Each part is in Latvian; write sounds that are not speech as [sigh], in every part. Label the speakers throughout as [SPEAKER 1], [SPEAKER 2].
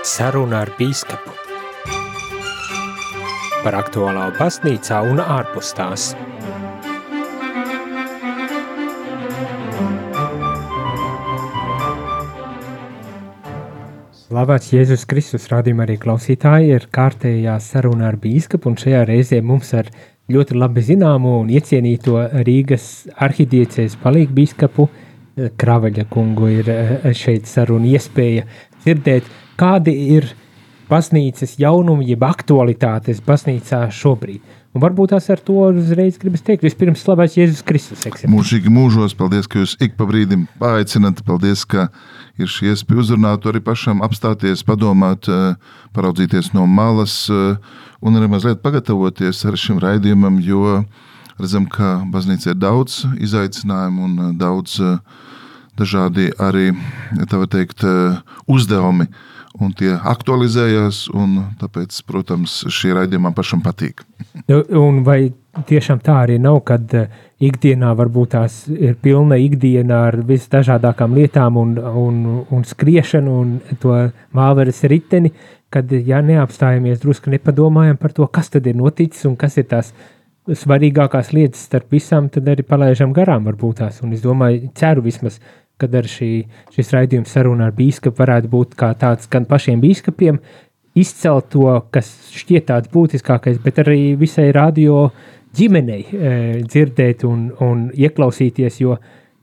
[SPEAKER 1] Saruna ar bīskapu par aktuālā baznīcā un ārpus tās. Slavēts Jēzus Kristus, rādījumā arī klausītāji, ir kārtējā saruna ar bīskapu, un šajā reizē mums ar ļoti labi zināmu un iecienīto Rīgas arhidiecēs palīgu bīskapu Kravaļa kungu ir eh, šeit saruna iespēja dzirdēt, kādi ir baznīcas jaunumi, jeb aktualitātes baznīcā šobrīd. Un varbūt tās ar to uzreiz gribas teikt. Vispirms slavēts Jēzus Kristus.
[SPEAKER 2] Mūžīgi mūžos, paldies, ka jūs ik pa brīdim paaicinat, paldies, ka ir šī iespēja uzrunāt, arī pašam apstāties, padomāt, eh, paraudzīties no malas eh, un arī mazliet pagatavoties ar šim raidījumam, jo redzam, ka baznīca ir daudz izaicinājumu un daudz dažādi arī, tā var teikt, uzdevumi, un tie aktualizējās, un tāpēc, protams, šī raidījuma pašam patīk.
[SPEAKER 1] Nu, un vai tiešām tā arī nav, kad ikdienā varbūt tās ir pilna ikdiena ar visdažādākām lietām un, un, un skriešanu un to māveres riteni, kad, ja neapstājamies drusku nepadomājam par to, kas tad ir noticis un kas ir tās svarīgākās lietas starp visām, tad arī palaižam garām varbūt tās. Un es domāju, ceru vismaz, kad ar šī, šis raidījums saruna ar bīskapu varētu būt kā tāds gan pašiem bīskapiem, izcelt to, kas šķiet tāds būtiskākais, bet arī visai radio ģimenei e, dzirdēt un, un ieklausīties, jo,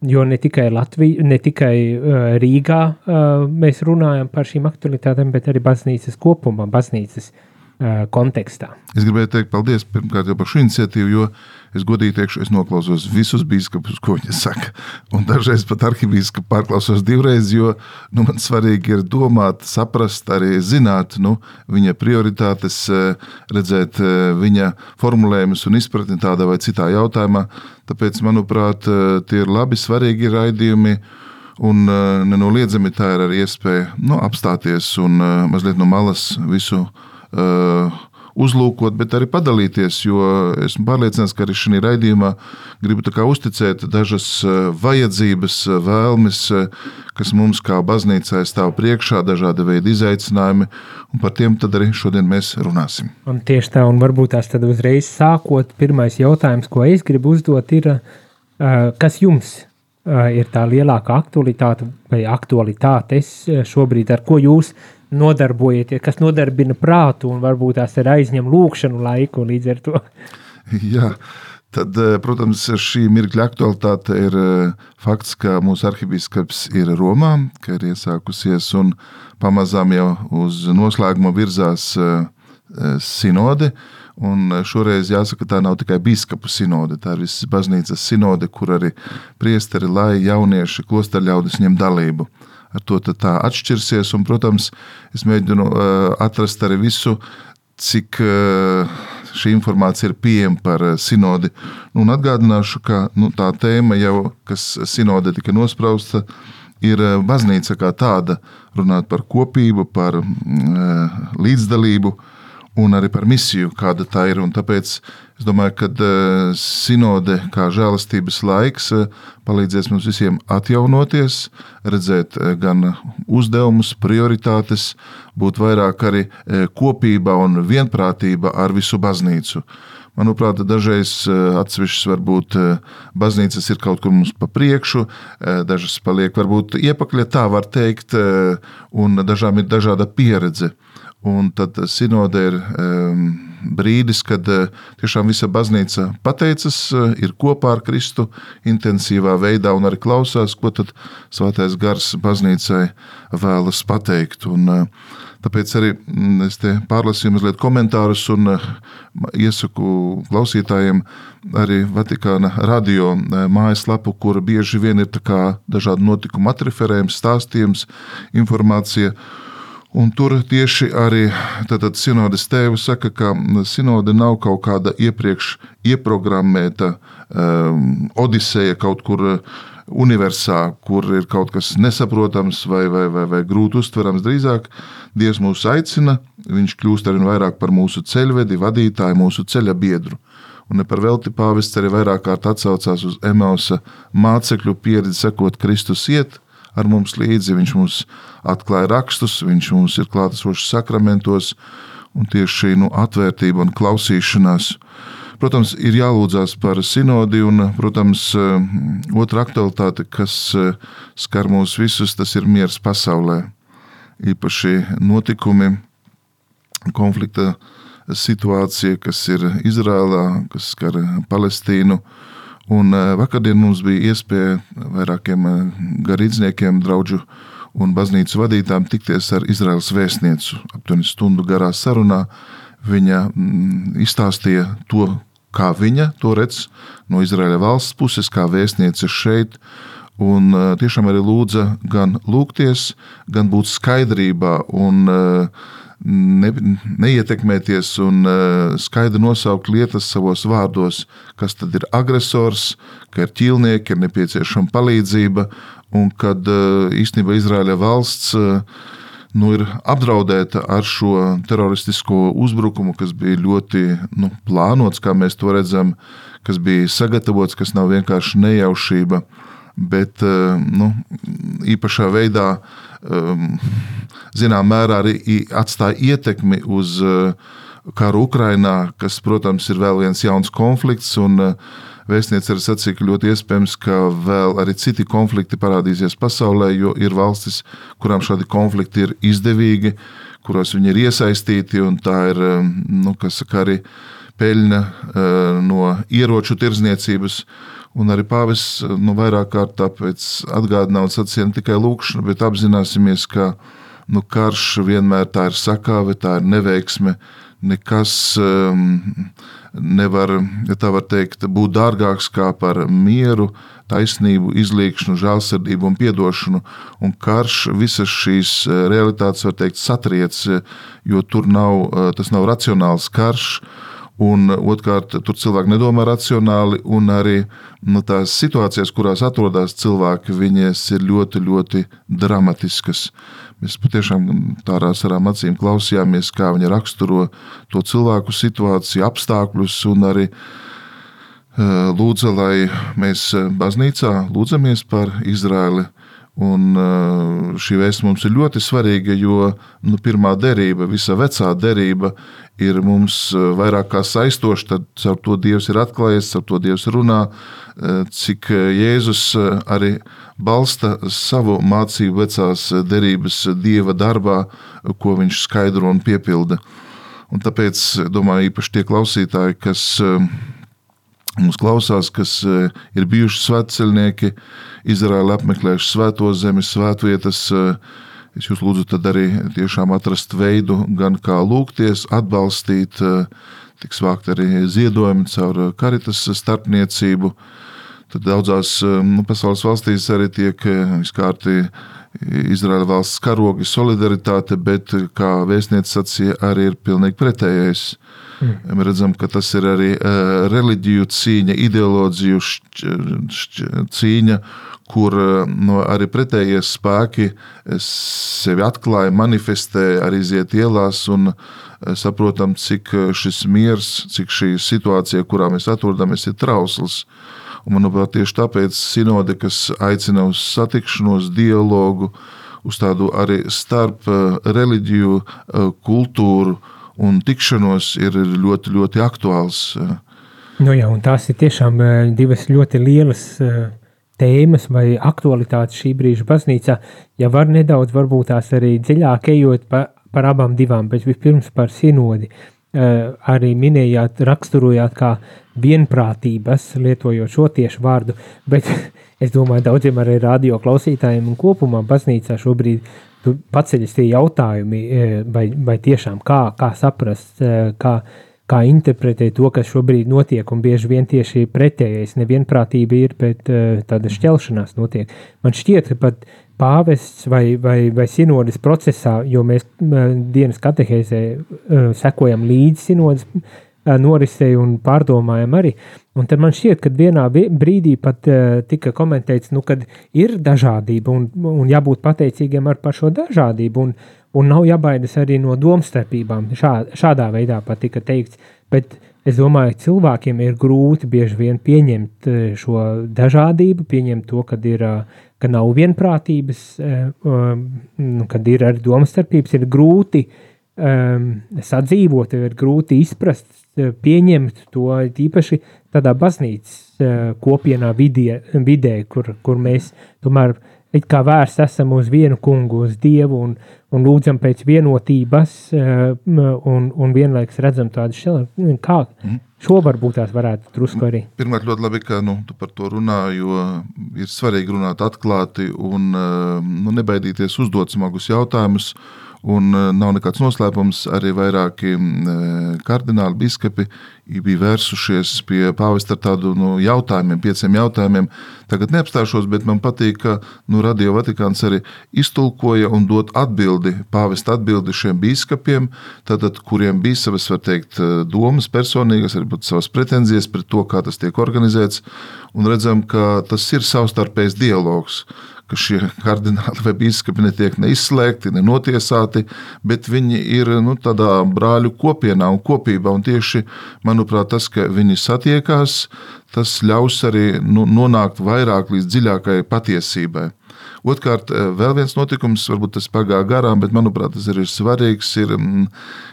[SPEAKER 1] jo ne tikai Latvija, ne tikai e, Rīgā e, mēs runājam par šīm aktualitātēm, bet arī baznīcas kopumā, baznīcas kontekstā.
[SPEAKER 2] Es gribēju teikt paldies pirmkārt par šo iniciatīvu, jo es godīgi teikšu, es noklausos visus biskupus, ko viņi saka. Un dažreiz pat arhibīskapu pārklausos divreiz, jo nu, man svarīgi ir domāt, saprast, arī zināt nu, viņa prioritātes, redzēt viņa formulējumus un izpratni tādā vai citā jautājumā. Tāpēc, manuprāt, tie ir labi, svarīgi raidījumi. Un nenoliedzami tā ir arī iespēja nu, apstāties un mazliet no malas visu Uh, uzlūkot, bet arī padalīties. Jo esmu pārliecināts, ka arī šajā raidījumā gribu uzticēt dažas uh, vajadzības, uh, vēlmes, kas mums kā baznīcai stāv priekšā, dažādi veidi izaicinājumi, par tiem arī šodien mēs runāsim.
[SPEAKER 1] Un tieši tā, un varbūt tās tad uzreiz sākot, pirmais jautājums, ko es gribu uzdot, ir, kas jums ir tā lielākā aktualitāte vai aktualitātes šobrīd, ar ko jūs esat? Nodarbojieties, kas nodarbina prātu un varbūt tās ir aizņem lūkšanu laiku līdz ar to. [laughs]
[SPEAKER 2] Jā. Tad, eh, protams, šī mirkļa aktualitāte ir eh, fakts, ka mūsu arhibīskaps ir Romā, ka ir iesākusies un pamazām jau uz noslēgumu virzās eh, sinode. Un šoreiz jāsaka, tā nav tikai biskupu sinode, tā ir visas baznīcas sinode, kur arī priesteri, lai jaunieši, klosterļaudis ņem dalību ar to tā atšķirsies. Un, protams, es mēģinu atrast arī visu, cik šī informācija ir pieejama par sinodi. Nu, un atgādināšu, ka nu, tā tēma jau, kas sinode tika nosprausta, ir baznīca kā tāda, runāt par kopību, par līdzdalību un arī par misiju, kāda tā ir. Un tāpēc es domāju, ka uh, sinode, kā žēlastības laiks, uh, palīdzēs mums visiem atjaunoties, redzēt uh, gan uzdevumus, prioritātes, būt vairāk arī kopībā un vienprātība ar visu baznīcu. Manuprāt, dažreiz atsevišķas varbūt baznīcas ir kaut kur mums pa priekšu, dažas paliek varbūt iepakaļ, tā var teikt, un dažām ir dažāda pieredze. Un tad sinode ir um, brīdis, kad uh, tiešām visa baznīca pateicas, uh, ir kopā ar Kristu intensīvā veidā un arī klausās, ko tad svētais gars baznīcai vēlas pateikt. Un, uh, tāpēc arī mm, es te pārlasīju mazliet komentārus un uh, iesaku klausītājiem arī Vatikāna radio uh, mājaslapu, kur bieži vien ir dažādi notikumu atreferējums, stāstījums, informācija. Un tur tieši arī Sinodas tēvs saka, ka sinode nav kaut kāda iepriekš ieprogrammēta um, odiseja kaut kur universā, kur ir kaut kas nesaprotams vai, vai, vai, vai grūti uztverams. Drīzāk Dievs mūs aicina, Viņš kļūst ar vien vairāk par mūsu ceļvedi, vadītāju, mūsu ceļa biedru. Un ne par velti pāvests arī vairāk kārt atsaucās uz Emausa mācekļu pieredzi, sakot, Kristus iet, ar mums līdzi. Viņš mums atklāja rakstus, viņš mums ir klātesošs sakramentos, un tieši šī nu, atvērtība un klausīšanās. Protams, ir jālūdzās par sinodi, un, protams, otra aktualitāte, kas skar mūs visus, tas ir miers pasaulē. Īpaši notikumi, konflikta situācija, kas ir Izrēlā, kas skar Palestīnu. Un vakardien mums bija iespēja vairākiem garīdzniekiem, draugu un baznīcu vadītājiem tikties ar Izraels vēstnieci. Aptuveni stundu garā sarunā viņa mm, izstāstīja to, kā viņa to redz no Izraēla valsts puses, kā vēstniece šeit. Un tiešām arī lūdza gan lūgties, gan būt skaidrībā un ne, neietekmēties un skaidri nosaukt lietas savos vārdos, kas tad ir agresors, ka ir ķīlnieki, ir nepieciešama palīdzība un kad īstenībā Izraēla valsts nu, ir apdraudēta ar šo teroristisko uzbrukumu, kas bija ļoti nu, plānots, kā mēs to redzam, kas bija sagatavots, kas nav vienkārši nejaušība, bet nu, īpašā veidā, zināmā mērā, arī atstāja ietekmi uz karu Ukrajinā, kas, protams, ir vēl viens jauns konflikts. Un, Vēstniece arī sacīja, ka ļoti iespējams, ka vēl arī citi konflikti parādīsies pasaulē, jo ir valstis, kurām šādi konflikti ir izdevīgi, kuros viņi ir iesaistīti, tā ir nu, saka, arī peļņa eh, no ieroču tirdzniecības. Un arī pāvis nu, vairāk kārt tāpēc atgādināja un sacīja ne tikai lūkšanu, bet apzināsimies, ka nu, karš vienmēr tā ir sakāve, tā ir neveiksme. Nekas um, nevar, ja tā var teikt, būt dārgāks kā par mieru, taisnību, izliekšanu, žēlsirdību un atdošanu. Un karš visas šīs eh, realitātes, var teikt, satriec, jo tur nav, eh, tas nav racionāls karš. Un otrkārt, tur cilvēki nedomā racionāli, un arī nu, tās situācijas, kurās atrodas cilvēki, viņas ir ļoti, ļoti dramatiskas. Mēs patiešām tādā sarām acīm klausījāmies, kā viņi raksturo to cilvēku situāciju, apstākļus un arī uh, lūdza, lai mēs baznīcā lūdzamies par Izraeli. Un uh, šī vēsts mums ir ļoti svarīga, jo nu, pirmā derība, visa vecā derība, ir mums vairāk kā saistoša. Tad ar to Dievs ir atklājies, ar to Dievs runā, cik Jēzus arī balsta savu mācību vecās derības dieva darbā, ko viņš skaidro un piepilda. Un tāpēc, domāju, īpaši tie klausītāji, kas mums klausās, kas eh, ir bijuši svētceļnieki, Izraēla apmeklējuši svēto zemi, svētvietas, eh, es jūs lūdzu tad arī tiešām atrast veidu, gan kā lūgties, atbalstīt, tiks vākt arī ziedojumi caur karitas starpniecību, Tad daudzās eh, nu, pasaules valstīs arī tiek eh, izkārti Izraēla valsts karogi, solidaritāte, bet, kā vēstniece sacīja, arī ir pilnīgi pretējais. Mm. Mēs redzam, ka tas ir arī uh, reliģiju cīņa, ideoloģiju cīņa, kur no, arī pretējie spēki sevi atklāja, manifestē, arī iziet ielās saprotam, cik šis miers, cik šī situācija, kurā mēs atrodamies, ir trausls. Un, manuprāt, tieši tāpēc sinode, kas aicina uz satikšanos, dialogu, uz tādu arī starp eh, reliģiju, eh, kultūru un tikšanos, ir ļoti, ļoti aktuāls.
[SPEAKER 1] Nu jā, tās ir tiešām eh, divas ļoti lielas tēmas vai aktualitātes šī brīža baznīcā. Ja var nedaudz, varbūt tās arī dziļāk ejot pa, par abām divām, bet vispirms par sinodi. Arī minējāt, raksturojāt kā vienprātības, lietojot šo tiešu vārdu, bet [laughs] es domāju, daudziem arī radio klausītājiem un kopumā baznīcā šobrīd paceļas tie jautājumi, e, vai, vai tiešām kā, kā saprast, e, kā, kā interpretēt to, kas šobrīd notiek, un bieži vien tieši pretējais nevienprātība ir, bet e, tāda šķelšanās notiek. Man šķiet, ka pat pāvests vai, vai, vai sinodas procesā, jo mēs dienas katehēzē sekojam līdzi sinodas norisei un pārdomājam arī. Un tad man šķiet, ka vienā brīdī pat tika komentēts, nu, ka ir dažādība un, un jābūt pateicīgiem ar par šo dažādību. Un, un nav jābaidās arī no domstarpībām. Šā, šādā veidā pat tika teikts. Bet es domāju, ka cilvēkiem ir grūti bieži vien pieņemt šo dažādību, pieņemt to, ka ir ka nav vienprātības, um, kad ir arī domstarpības, ir grūti sadzīvot, ir grūti izprast, pieņemt to īpaši tādā baznīcas kopienā vidē, vidē kur, kur mēs tomēr it kā vērsts esam uz vienu kungu, uz Dievu un, un lūdzam pēc vienotības un, un vienlaiks redzam tādu šķelēm. Kā mm. šo varbūt tās varētu drusku arī?
[SPEAKER 2] Pirmkārt, ļoti labi, ka nu, tu par to runā, jo ir svarīgi runāt atklāti un nu, nebaidīties uzdot smagus jautājumus. Un nav nekāds noslēpums, arī vairāki kardināli biskupi bija vērsušies pie pāvesta ar tādu nu, jautājumiem, pieciem jautājumiem. Tagad neapstāšos, bet man patīk, ka nu, Radio Vatikāns arī iztulkoja un dod atbildi, pāvesta atbildi šiem biskupiem, tātad, kuriem bija savas, var teikt, domas personīgas, arī savas pretenzijas pret to, kā tas tiek organizēts. Un redzam, ka tas ir savstarpējs dialogs ka šie kardināli vai biskupi netiek neizslēgti, nenotiesāti, bet viņi ir nu, tādā brāļu kopienā un kopībā. Un tieši manuprāt, tas, ka viņi satiekās, tas ļaus arī nu, nonākt vairāk līdz dziļākai patiesībai. Otrkārt, eh, vēl viens notikums, varbūt tas pagāja garām, bet manuprāt, tas arī ir svarīgs. Ir mm,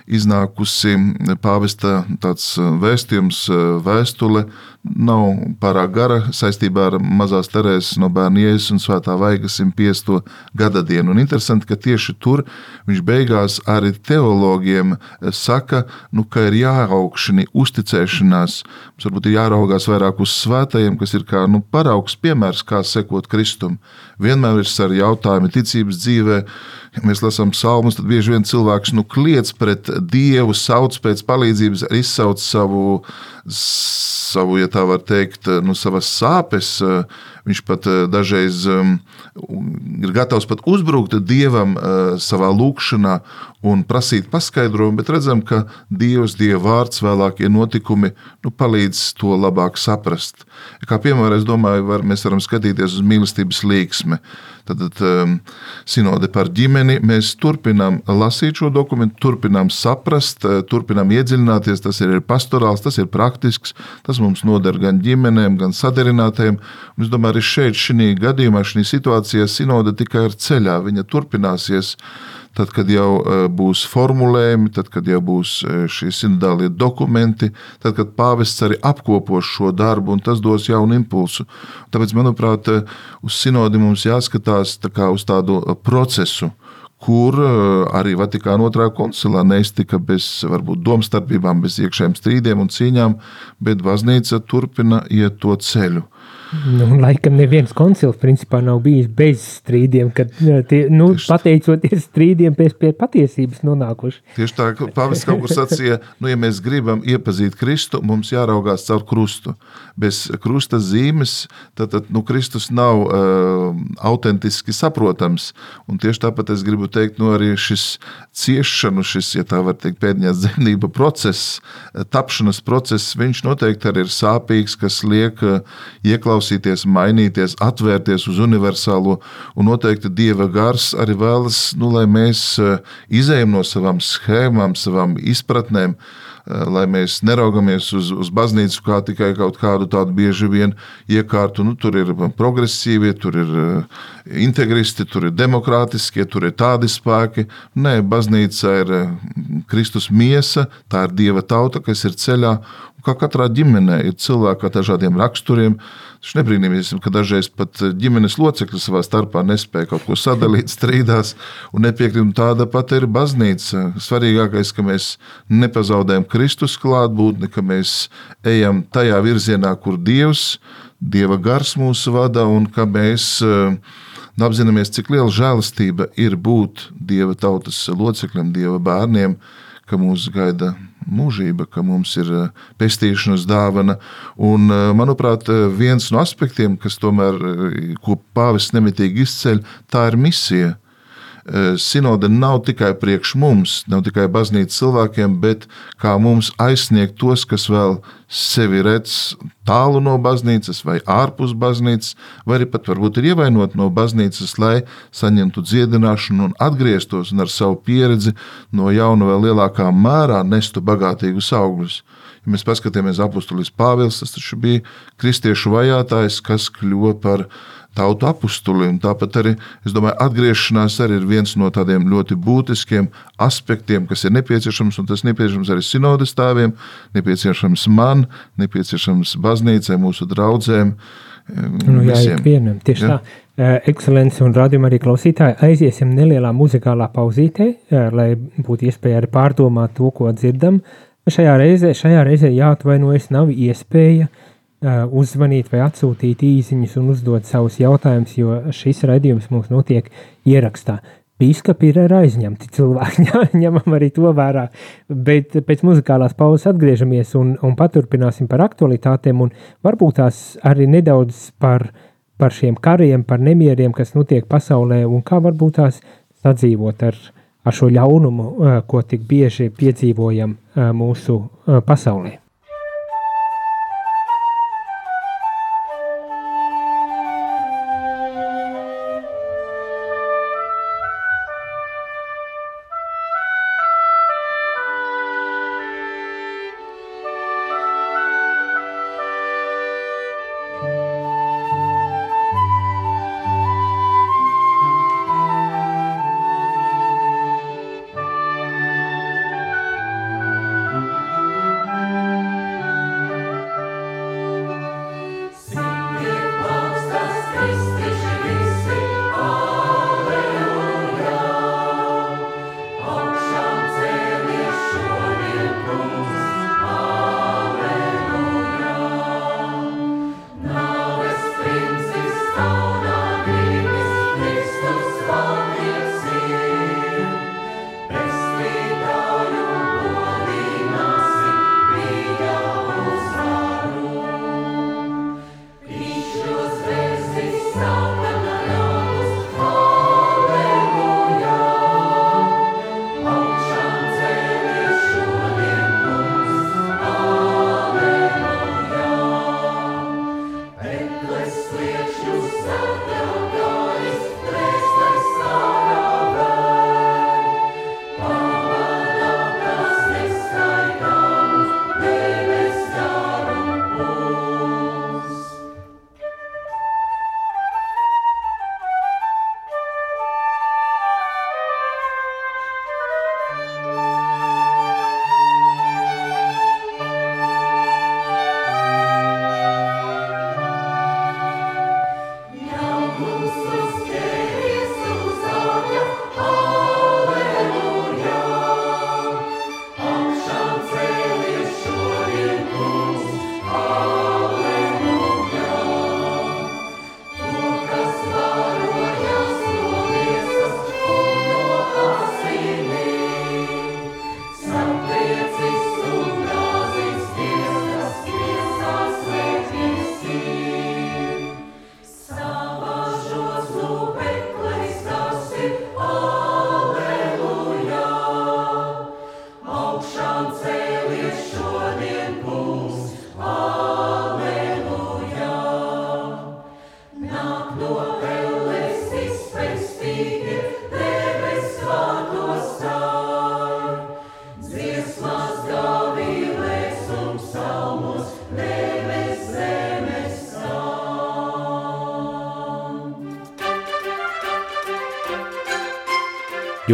[SPEAKER 2] iznākusi pāvesta tāds eh, vēstījums, eh, vēstule nav pārāk gara saistībā ar mazās Terēzes no bērna ielas un svētā vaiga 150. gada dienu. Un interesanti, ka tieši tur viņš beigās arī teologiem saka, nu, ka ir jāaugšana, uzticēšanās. Mums varbūt ir jāraugās vairāk uz svētajiem, kas ir kā nu, paraugs piemērs, kā sekot Kristum. Vienmēr ir ar jautājumu ticības dzīvē. Ja mēs lasām psalmus, tad bieži vien cilvēks nu, kliedz pret Dievu, sauc pēc palīdzības, izsauc savu savu, ja tā var teikt, nu, savas sāpes. Viņš pat eh, dažreiz um, ir gatavs pat uzbrukt dievam uh, savā lūkšanā un prasīt paskaidrojumu, bet redzam, ka Dievs, Dieva vārds, vēlākie notikumi nu, palīdz to labāk saprast. Kā piemēram, es domāju, var, mēs varam skatīties uz mīlestības līksmi. Tad um, sinode par ģimeni mēs turpinām lasīt šo dokumentu, turpinām saprast, uh, turpinām iedziļināties. Tas ir pastorāls, tas ir praktisks, tas mums noder gan ģimenēm, gan sadarinātēm. Un es domāju, arī šeit, šī gadījumā, šī situācijā sinode tikai ir ceļā, viņa turpināsies tad, kad jau eh, būs formulējumi, tad, kad jau būs eh, šie sinodālie dokumenti, tad, kad pāvests arī apkopos šo darbu, un tas dos jaunu impulsu. Tāpēc, manuprāt, eh, uz sinodi mums jāskatās tā uz tādu procesu kur arī Vatikāna otrā koncilā neiztika bez varbūt domstarpībām, bez iekšējiem strīdiem un cīņām, bet baznīca turpina iet to ceļu.
[SPEAKER 1] Nu, laikam neviens koncils principā nav bijis bez strīdiem, kad tie, nu, Tieši pateicoties strīdiem pēc pie patiesības nonākuši.
[SPEAKER 2] Tieši tā, Pāvis kaut kur sacīja, nu, ja mēs gribam iepazīt Kristu, mums jāraugās caur krustu. Bez krusta zīmes, tad, tad nu, Kristus nav uh, autentiski saprotams. Un tieši tāpat es gribu teikt, nu, arī šis ciešanu, šis, ja tā var teikt, pēdējās dzemdība process, tapšanas process, viņš noteikti arī ir sāpīgs, kas liek uh, ieklausīt ieklausīties, mainīties, atvērties uz universālo. Un noteikti Dieva gars arī vēlas, nu, lai mēs eh, izējām no savām schēmām, savām izpratnēm, eh, lai mēs neraugamies uz, uz baznīcu kā tikai kaut kādu tādu bieži vien iekārtu. Nu, tur ir progresīvie, tur ir eh, integristi, tur ir demokrātiskie, tur ir tādi spēki. Nē, baznīca ir Kristus miesa, tā ir Dieva tauta, kas ir ceļā. Kā katrā ģimenē ir cilvēki ar dažādiem raksturiem, Taču nebrīnīties, ka dažreiz pat ģimenes locekļi savā starpā nespēja kaut ko sadalīt, strīdās un nepiekrīt. Tāda pat ir baznīca. Svarīgākais, ka mēs nepazaudējam Kristus klātbūtni, ka mēs ejam tajā virzienā, kur Dievs, Dieva gars mūs vada un ka mēs uh, apzināmies, cik liela žēlastība ir būt Dieva tautas locekļiem, Dieva bērniem, ka mūs gaida mūžība, ka mums ir eh, pestīšanas dāvana. Un, eh, manuprāt, eh, viens no aspektiem, kas tomēr, ko pāvis nemitīgi izceļ, tā ir misija. Eh, sinode nav tikai priekš mums, nav tikai baznīcas cilvēkiem, bet kā mums aizsniegt tos, kas vēl sevi redz tālu no baznīcas vai ārpus baznīcas, vai arī pat varbūt ir ievainot no baznīcas, lai saņemtu dziedināšanu un atgrieztos un ar savu pieredzi no jauna vēl lielākā mērā nestu bagātīgus augļus. Ja mēs paskatāmies apustulis Pāvils, tas taču bija kristiešu vajātājs, kas kļuva par tautu apustuli. Un tāpat arī, es domāju, atgriešanās arī ir viens no tādiem ļoti būtiskiem aspektiem, kas ir nepieciešams, un tas nepieciešams arī sinodas stāviem, nepieciešams man, nepieciešams baznīcai, mūsu draugiem.
[SPEAKER 1] Nu, jā, ikvienam, tieši ja? tā. Ekscelence un rādījuma arī klausītāji, aiziesim nelielā muzikālā pauzītē, lai būtu iespēja arī pārdomāt to, ko dzirdam. Šajā reizē, šajā reizē jāatvainojas, nav iespēja uh, uzvanīt vai atsūtīt īsiņas un uzdot savus jautājumus, jo šis raidījums mums notiek ierakstā. Bīskapi ir aizņemti cilvēki, [laughs] ņemam arī to vērā, bet pēc muzikālās pauzes atgriežamies un, un paturpināsim par aktualitātēm un varbūt tās arī nedaudz par, par šiem kariem, par nemieriem, kas notiek pasaulē un kā varbūt tās sadzīvot ar, ar šo ļaunumu, ko tik bieži piedzīvojam mūsu pasaulē.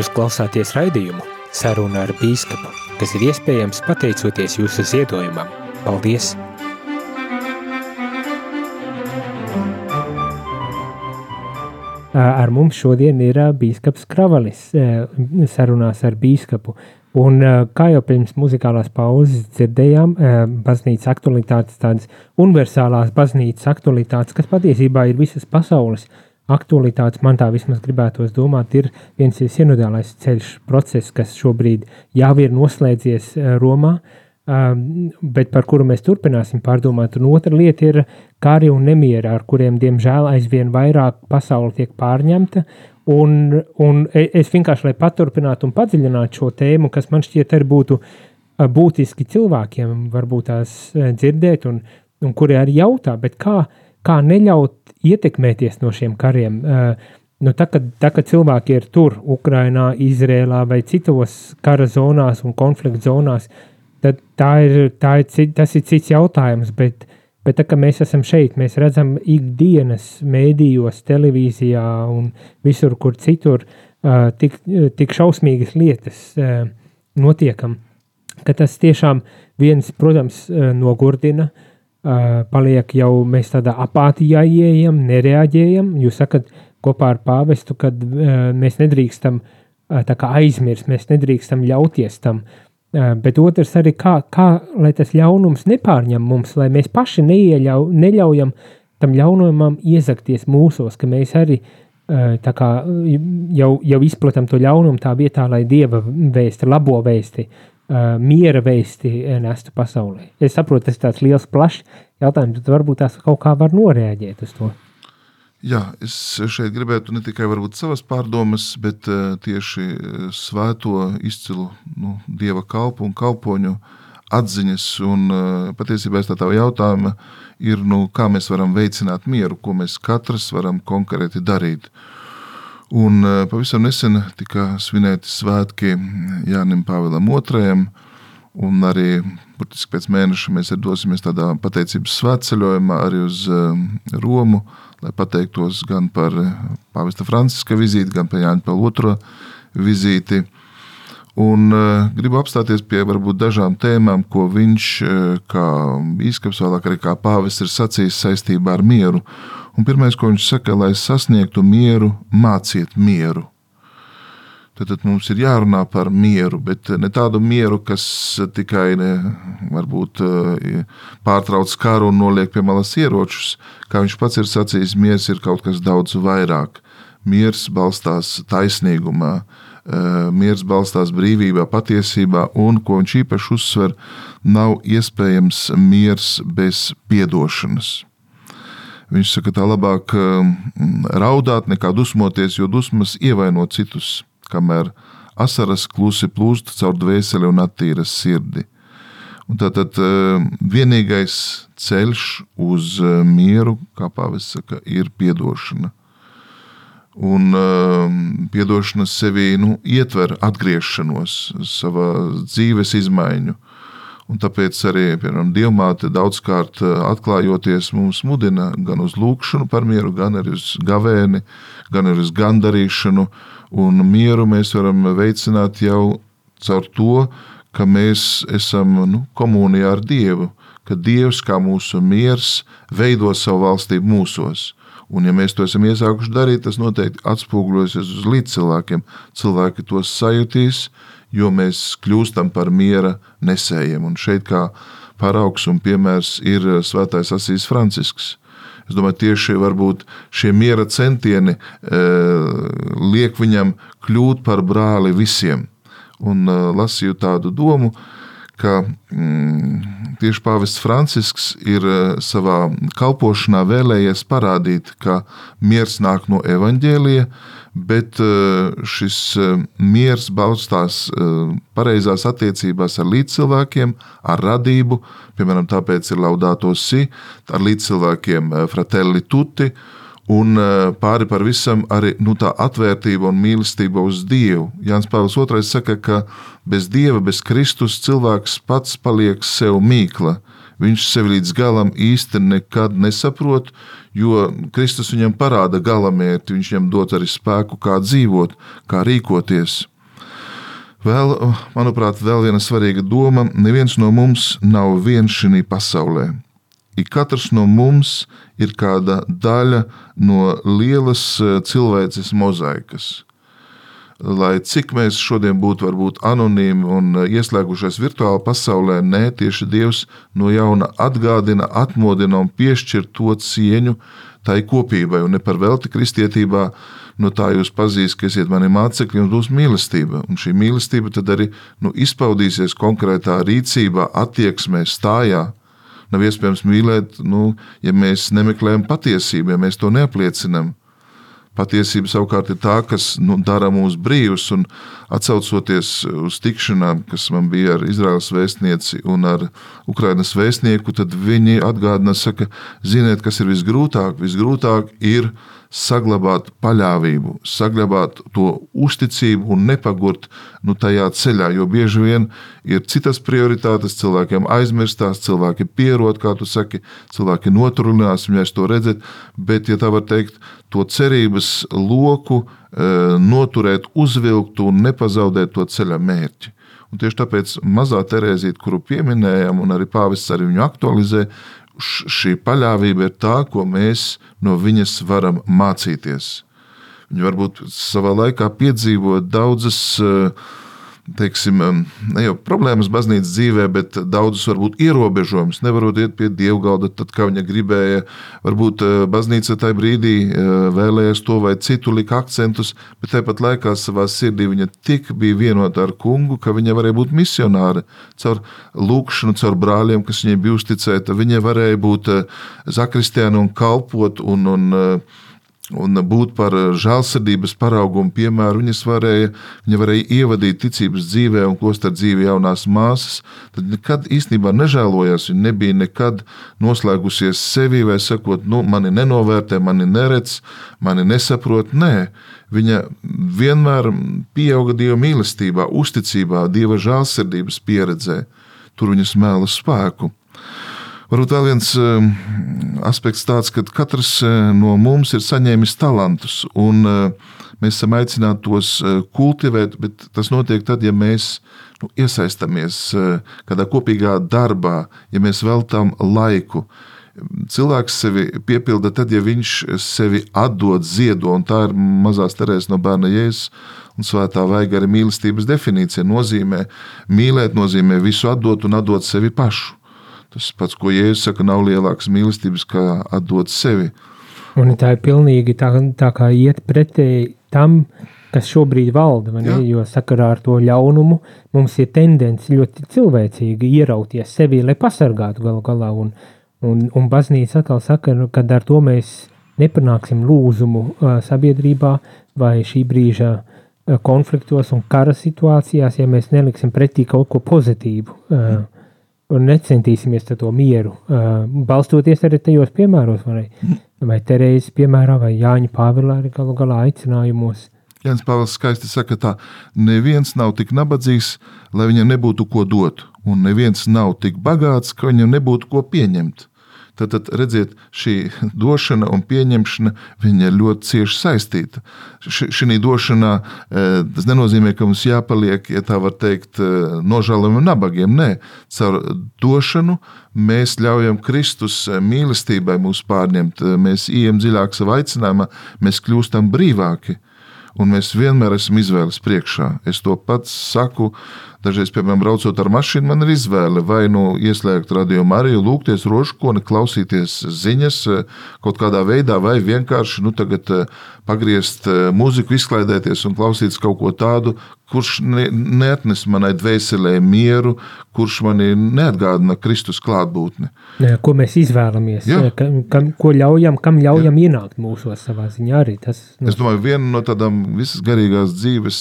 [SPEAKER 1] Jūs klausāties raidījumu Saruna ar bīskapu, kas ir iespējams pateicoties jūsu ziedojumam. Paldies! Ar mums šodien ir bīskaps Kravalis sarunās ar bīskapu. Un, kā jau pirms muzikālās pauzes dzirdējām, baznīcas aktualitātes, tādas universālās baznīcas aktualitātes, kas patiesībā ir visas pasaules uh, aktualitātes, man tā vismaz gribētos domāt, ir viens sinodālais ceļš, process, kas šobrīd jau ir noslēdzies eh, Romā, um, bet par kuru mēs turpināsim pārdomāt. Un otra lieta ir kari un nemieri, ar kuriem, diemžēl, aizvien vairāk pasaule tiek pārņemta. Un, un e, es vienkārši, lai paturpinātu un padziļinātu šo tēmu, kas man šķiet arī būtu eh, būtiski cilvēkiem, varbūt tās eh, dzirdēt, un, un kuri arī jautā, kā, kā neļaut ietekmēties no šiem kariem. Nu, tā, kad, tā, kad cilvēki ir tur, Ukrajinā, Izrēlā vai citos kara zonās un konflikta zonās, tad tā ir, tā ir, tas ir cits jautājums. Bet, Bet tā mēs esam šeit, mēs redzam ikdienas mēdījos, televīzijā un visur, kur citur tik, tik šausmīgas lietas notiekam, ka tas tiešām viens, protams, nogurdina, paliek jau mēs tādā apātijā ieejam, nereaģējam. Jūs sakat kopā ar pāvestu, kad mēs nedrīkstam tā kā aizmirst, mēs nedrīkstam ļauties tam, uh, Bet otrs arī, kā, kā lai tas ļaunums nepārņem mums, lai mēs paši neieļau, neļaujam tam ļaunumam iezakties mūsos, ka mēs arī kā, jau, jau izplatam to ļaunumu tā vietā, lai dieva vēsti, labo vēsti, miera vēsti nestu pasaulē. Es saprotu, tas ir tāds liels, plašs jautājums, bet varbūt tās kaut kā var noreaģēt uz to.
[SPEAKER 2] Jā, es šeit gribētu ne tikai savas pārdomas, bet uh, tieši eh, svēto izcilu nu, dieva kalpu un kalpoņu atziņas. Un, uh, patiesībā tā jautājuma ir, nu, kā mēs varam veicināt mieru, ko mēs katrs varam konkrēti darīt. Un uh, pavisam nesen tika svinēti svētki Jānim Pāvēlam II, un arī burtiski pēc mēneša mēs dosimies tādā pateicības svētceļojumā arī uz Romu lai pateiktos gan par eh, Pāvesta Franciska vizīti, gan par Jāņa Paula II vizīti. Un uh, gribu apstāties pie varbūt dažām tēmām, ko viņš, uh, kā biskups, vēlāk arī kā pāvis, ir sacījis saistībā ar mieru. Un pirmais, ko viņš saka, lai sasniegtu mieru, māciet mieru. Tad mums ir jārunā par mieru, bet ne tādu mieru, kas tikai ne, varbūt, eh, pārtrauc karu un noliek pie malas ieročus. Kā viņš pats ir sacījis, miers ir kaut kas daudz vairāk. Miers balstās taisnīgumā, eh, miers balstās brīvībā, patiesībā, un, ko viņš īpaši uzsver, nav iespējams miers bez piedošanas. Viņš saka, tā labāk eh, raudāt nekā dusmoties, jo dusmas ievaino citus kamēr asaras klusi plūst caur dvēseli un attīras sirdi. Un tātad eh, vienīgais ceļš uz eh, mieru, kā pāvis saka, ir piedošana. Un uh, piedošana sevī nu, ietver atgriešanos, savā dzīves izmaiņu. Un tāpēc arī piemēram, Dievmāte daudzkārt atklājoties mums mudina gan uz lūgšanu par mieru, gan arī uz gavēni, gan arī uz gandarīšanu. Un mieru mēs varam veicināt jau caur to, ka mēs esam nu, komunijā ar Dievu, ka Dievs kā mūsu miers veido savu valstību mūsos. Un, ja mēs to esam iesākuši darīt, tas noteikti atspoguļosies uz līdzcilvēkiem. Cilvēki to sajutīs, jo mēs kļūstam par miera nesējiem. Un šeit kā paraugs un piemērs ir Svētais Asīs Francisks. Es domāju, tieši šie miera centieni e, liek viņam kļūt par brāli visiem. Un e, lasīju tādu domu, ka mm, tieši Pāvests Francisks ir e, savā kalpošanā vēlējies parādīt, ka miers nāk no evaņģēlija, bet šis miers balstās pareizās attiecībās ar līdzcilvēkiem, ar radību, Piemēram, tāpēc ir laudāto si ar līdzcilvēkiem eh, fratelli tutti, un eh, pāri par visam arī nu, tā atvērtība un mīlestība uz Dievu. Jānis Pāvils II saka, ka bez Dieva, bez Kristus cilvēks pats paliek sev mīkla. Viņš sevi līdz galam īsti nekad nesaprot, jo Kristus viņam parāda galamērķi, viņš viņam dod arī spēku, kā dzīvot, kā rīkoties. Vēl, manuprāt, vēl viena svarīga doma - neviens no mums nav viens šajā pasaulē. Ik katrs no mums ir kāda daļa no lielas e, cilvēces mozaikas. Lai cik mēs šodien būtu varbūt anonīmi un e, ieslēgušies virtuālā pasaulē, nē, tieši Dievs no jauna atgādina, atmodina un piešķir to cieņu tai kopībai. Un ne par velti kristietībā no tā jūs pazīsiet, ka esat mani mācekļi, jums būs mīlestība. Un šī mīlestība tad arī nu, izpaudīsies konkrētā rīcībā, attieksmē, stājā. Nav iespējams mīlēt, nu, ja mēs nemeklējam patiesību, ja mēs to neapliecinām. Patiesība savukārt ir tā, kas nu, dara mūs brīvus. Un atcaucoties uz tikšanām, kas man bija ar Izraels vēstnieci un ar Ukrainas vēstnieku, tad viņi atgādina, ka, ziniet, kas ir visgrūtāk? Visgrūtāk ir saglabāt paļāvību, saglabāt to uzticību un nepagurt nu, tajā ceļā. Jo bieži vien ir citas prioritātes, cilvēkiem aizmirstās, cilvēki pierod, kā tu saki, cilvēki noturinās, viņai to redzēt. Bet, ja tā var teikt, to cerības loku e, noturēt, uzvilkt un nepazaudēt to ceļa mērķi. Un tieši tāpēc mazā Terēzīte, kuru pieminējām, un arī pāvests arī viņu aktualizē, šī paļāvība ir tā, ko mēs no viņas varam mācīties. Viņi varbūt savā laikā piedzīvo daudzas uh, teiksim, ne jau problēmas baznīcas dzīvē, bet daudzus varbūt ierobežojumus. Nevarot iet pie dievgalda, tad, kā viņa gribēja. Varbūt eh, baznīca tajā brīdī eh, vēlējās to vai citu lika akcentus, bet tāpat laikā savā sirdī viņa tik bija vienota ar kungu, ka viņa varēja būt misionāre. Caur lūkšanu, caur brāļiem, kas viņai bija uzticēta, viņa varēja būt eh, zakristiāna un kalpot un, un un būt par žēlsirdības paraugu un piemēru. Viņas varēja, viņa varēja ievadīt ticības dzīvē un klostra dzīvē jaunās māsas. Tad nekad īstenībā nežēlojās. Viņa nebija nekad noslēgusies sevi vai sakot, nu, mani nenovērtē, mani neredz, mani nesaprot. Nē, viņa vienmēr pieauga Dieva mīlestībā, uzticībā, Dieva žēlsirdības pieredzē. Tur viņa smēla spēku. Varbūt vēl viens ehm, aspekts tāds, ka katrs eh, no mums ir saņēmis talantus, un eh, mēs esam aicināti tos eh, kultivēt, bet tas notiek tad, ja mēs nu, iesaistamies kādā kopīgā darbā, ja mēs veltām laiku. Cilvēks sevi piepilda tad, ja viņš sevi atdod, ziedo, un tā ir mazās terēs no bērna jēzus. Un svētā vaiga arī mīlestības definīcija nozīmē mīlēt, nozīmē visu atdot un atdot sevi pašu. Tas pats, ko Jēzus saka, nav lielākas mīlestības, kā atdot sevi.
[SPEAKER 1] Un tā ir pilnīgi tā, tā kā iet pretēji tam, kas šobrīd valda. Jo sakarā ar to ļaunumu mums ir tendence ļoti cilvēcīgi ierauties sevi, lai pasargātu galu galā. Un, un, un baznīca atkal saka, ka ar to mēs nepanāksim lūzumu uh, sabiedrībā vai šī brīža uh, konfliktos un kara situācijās, ja mēs neliksim pretī kaut ko pozitīvu. Uh, un necentīsimies to mieru, uh, balstoties arī tajos piemēros, vai, vai Terēzes piemērā, vai Jāņa Pāvila arī galu galā aicinājumos.
[SPEAKER 2] Jānis Pāvils skaisti saka tā, neviens nav tik nabadzīgs, lai viņam nebūtu ko dot, un neviens nav tik bagāts, ka viņam nebūtu ko pieņemt. Tad, tad redziet, šī došana un pieņemšana ir ļoti cieši saistīta. Šī došanā eh, tas nenozīmē, ka mums jāpaliek, ja tā var teikt, eh, nožēlojam un nabagiem. Nē, caur došanu mēs ļaujam Kristus eh, mīlestībai mūs pārņemt, mēs ejam dziļāk savā aicinājumā, mēs kļūstam brīvāki. Un mēs vienmēr esam izvēles priekšā. Es to pats saku, Dažreiz, piemēram, braucot ar mašīnu, man ir izvēle vai nu ieslēgt radio Mariju, lūgties rožkoni, klausīties ziņas kaut kādā veidā, vai vienkārši nu, tagad pagriezt mūziku, izklaidēties un klausīties kaut ko tādu, kurš ne, neatnes manai dvēselē mieru, kurš manī neatgādina Kristus klātbūtni.
[SPEAKER 1] Ko mēs izvēlamies, kam, kam, ko ļaujam, kam ļaujam Jā. ienākt mūsos savā ziņā arī. Tas,
[SPEAKER 2] nu. Es domāju, viena no tādām visas garīgās dzīves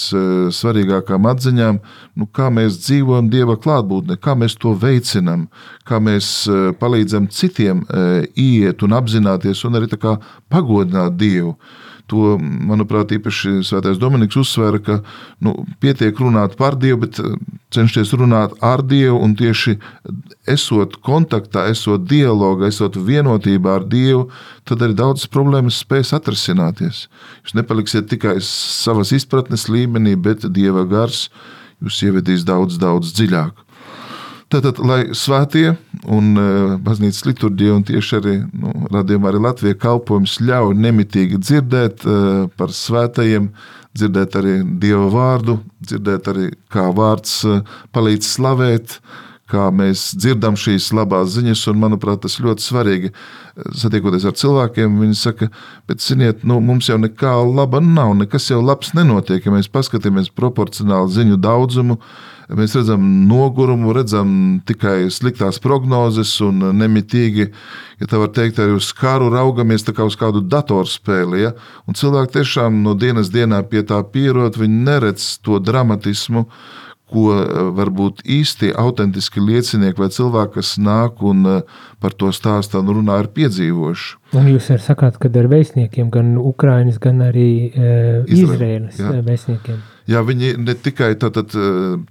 [SPEAKER 2] svarīgākām atziņām, nu, kā mēs dzīvojam Dieva klātbūtnē, kā mēs to veicinam, kā mēs palīdzam citiem iet un apzināties un arī pagodināt Dievu. To, manuprāt, īpaši Svētais Dominiks uzsvēra, ka nu, pietiek runāt par Dievu, bet eh, cenšties runāt ar Dievu un tieši esot kontaktā, esot dialogā, esot vienotībā ar Dievu, tad arī daudzas problēmas spēs atrisināties. Jūs nepaliksiet tikai savas izpratnes līmenī, bet Dieva gars jūs ievedīs daudz, daudz dziļāk. Tātad, lai svētie un uh, baznīcas liturģija un tieši arī nu, radījumā arī Latvijas kalpojums ļauj nemitīgi dzirdēt uh, par svētajiem, dzirdēt arī Dieva vārdu, dzirdēt arī kā vārds uh, palīdz slavēt, kā mēs dzirdam šīs labās ziņas, un manuprāt, tas ļoti svarīgi. Satiekoties ar cilvēkiem, viņi saka, bet, ziniet, nu, mums jau nekā laba nav, nekas jau labs nenotiek, ja mēs paskatāmies proporcionāli ziņu daudzumu, Mēs redzam nogurumu, redzam tikai sliktās prognozes un nemitīgi, ja tā var teikt, arī uz karu raugamies kā uz kādu datorspēli. Ja? Un cilvēki tiešām no dienas dienā pie tā pierod, viņi neredz to dramatismu, ko eh, varbūt īsti autentiski liecinieki vai cilvēki, kas nāk un eh, par to stāstā un runā, ir piedzīvojuši.
[SPEAKER 1] Un jūs arī sakāt, ka ar vēstniekiem, gan Ukraiņas, gan arī uh, Izraēlas vēstniekiem.
[SPEAKER 2] Jā, viņi ne tikai tā, tā,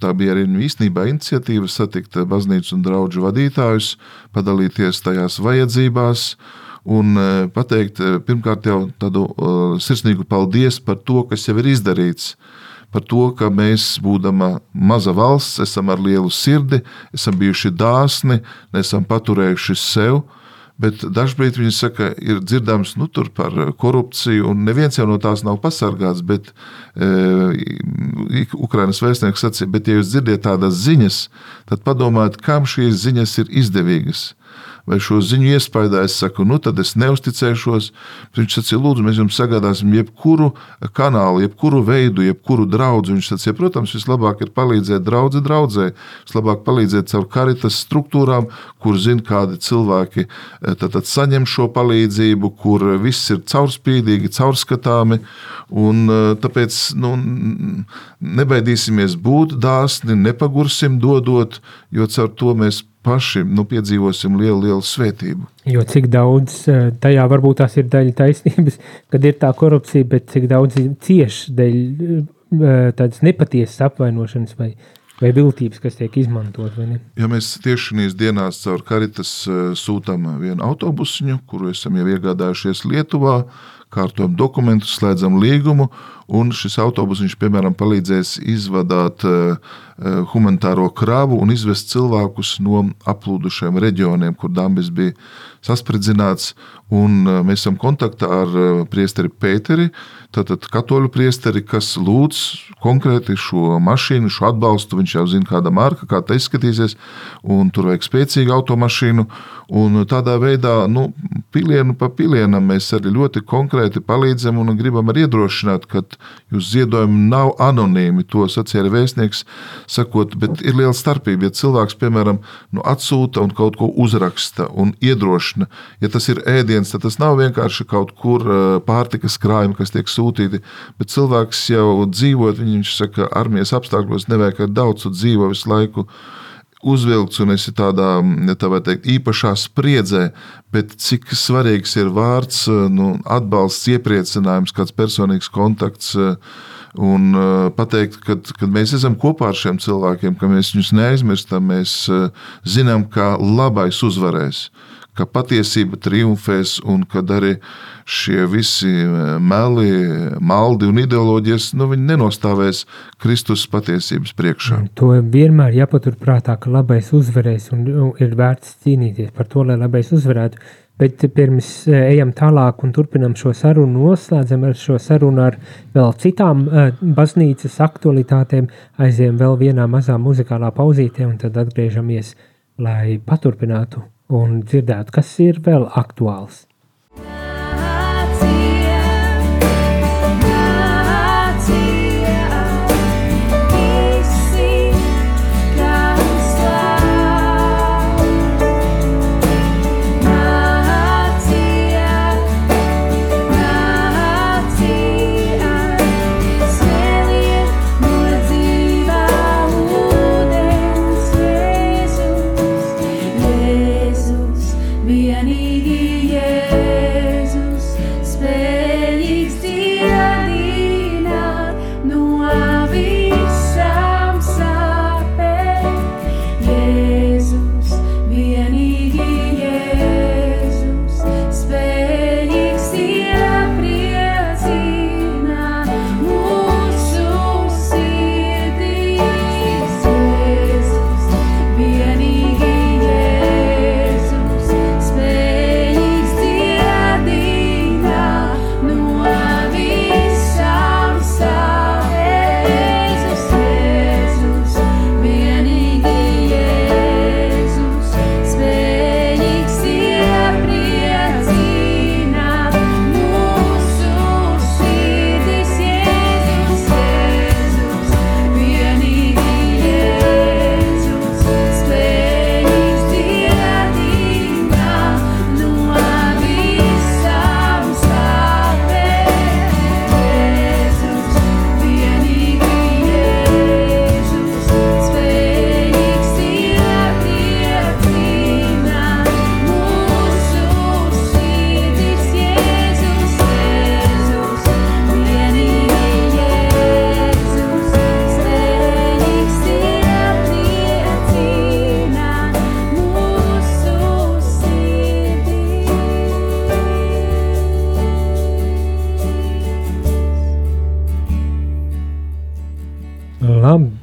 [SPEAKER 2] tā bija arī nu, īstenībā iniciatīva satikt baznīcas un draugu vadītājus, padalīties tajās vajadzībās un pateikt pirmkārt jau tādu sirsnīgu paldies par to, kas jau ir izdarīts par to, ka mēs, būdama maza valsts, esam ar lielu sirdi, esam bijuši dāsni, nesam paturējuši sev. Bet dažkārt viņi saka, ir dzirdams nu, par korupciju, un neviens jau no tās nav pasargāts. Bet e, Ukraiņas vēstnieks sacīja, bet, ja jūs dzirdat tādas ziņas, tad padomājiet, kam šīs ziņas ir izdevīgas vai šo ziņu iespējā, es saku, nu tad es neusticēšos. Viņš teica, lūdzu, mēs jums sagādāsim jebkuru kanālu, jebkuru veidu, jebkuru draugu. Viņš teica, protams, vislabāk ir palīdzēt draudzē, draudzē, vislabāk palīdzēt caur karitas struktūrām, kur zina, kādi cilvēki eh, tad, tad saņem šo palīdzību, kur viss ir caurspīdīgi, caurskatāmi. Un, eh, tāpēc nu, nebaidīsimies būt dāsni, nepagursim dodot, jo caur to mēs paši nu, piedzīvosim lielu, lielu svētību.
[SPEAKER 1] Jo cik daudz eh, tajā varbūt tās ir daļa taisnības, [laughs] kad ir tā korupcija, bet cik daudz cieši dēļ eh, tādas nepatiesas apvainošanas vai, vai viltības, kas tiek izmantot.
[SPEAKER 2] Ja mēs tieši šīs dienās caur karitas eh, sūtām vienu autobusiņu, kuru esam jau iegādājušies Lietuvā, kārtojam dokumentus, slēdzam līgumu, un šis autobusiņš, piemēram, palīdzēs izvadāt uh, humanitāro kravu un izvest cilvēkus no aplūdušiem reģioniem, kur dambis bija saspridzināts. Un uh, mēs esam kontaktā ar uh, priesteri Pēteri, tātad katoļu priesteri, kas lūdz konkrēti šo mašīnu, šo atbalstu. Viņš jau zina, kāda marka, kā tā izskatīsies, un tur vajag spēcīgu automašīnu. Un tādā veidā, nu, pilienu pa pilienam mēs arī ļoti konkrēti palīdzam un gribam arī iedrošināt, ka Jūsu ziedojumi nav anonīmi, to sacīja arī vēstnieks, sakot, bet ir liela starpība. Ja cilvēks, piemēram, nu, atsūta un kaut ko uzraksta un iedrošina, ja tas ir ēdiens, tad tas nav vienkārši kaut kur pārtikas krājumi, kas tiek sūtīti, bet cilvēks jau dzīvot, viņš saka, armijas apstākļos nevajag daudz, un dzīvo visu laiku uzvilkts un esi tādā tā teikt, īpašā spriedzē, bet cik svarīgs ir vārds, nu, atbalsts, iepriecinājums, kāds personīgs kontakts. Un pateikt, ka mēs esam kopā ar šiem cilvēkiem, ka mēs viņus neaizmirstam, mēs zinām, ka labais uzvarēs ka patiesība triumfēs un kad arī šie visi e, meli, maldi un ideoloģijas nu, nenostāvēs Kristus patiesības priekšā.
[SPEAKER 1] To vienmēr jāpaturprātā, ka labais uzvarēs un ir vērts cīnīties par to, lai labais uzvarētu. Bet pirms e, ejam tālāk un turpinam šo sarunu, noslēdzam ar šo sarunu ar vēl citām uh, baznīcas aktualitātēm, aiziem vēl vienā mazā muzikālā pauzītē un tad atgriežamies, lai paturpinātu un dzirdētu, kas ir vēl aktuāls. vienīgi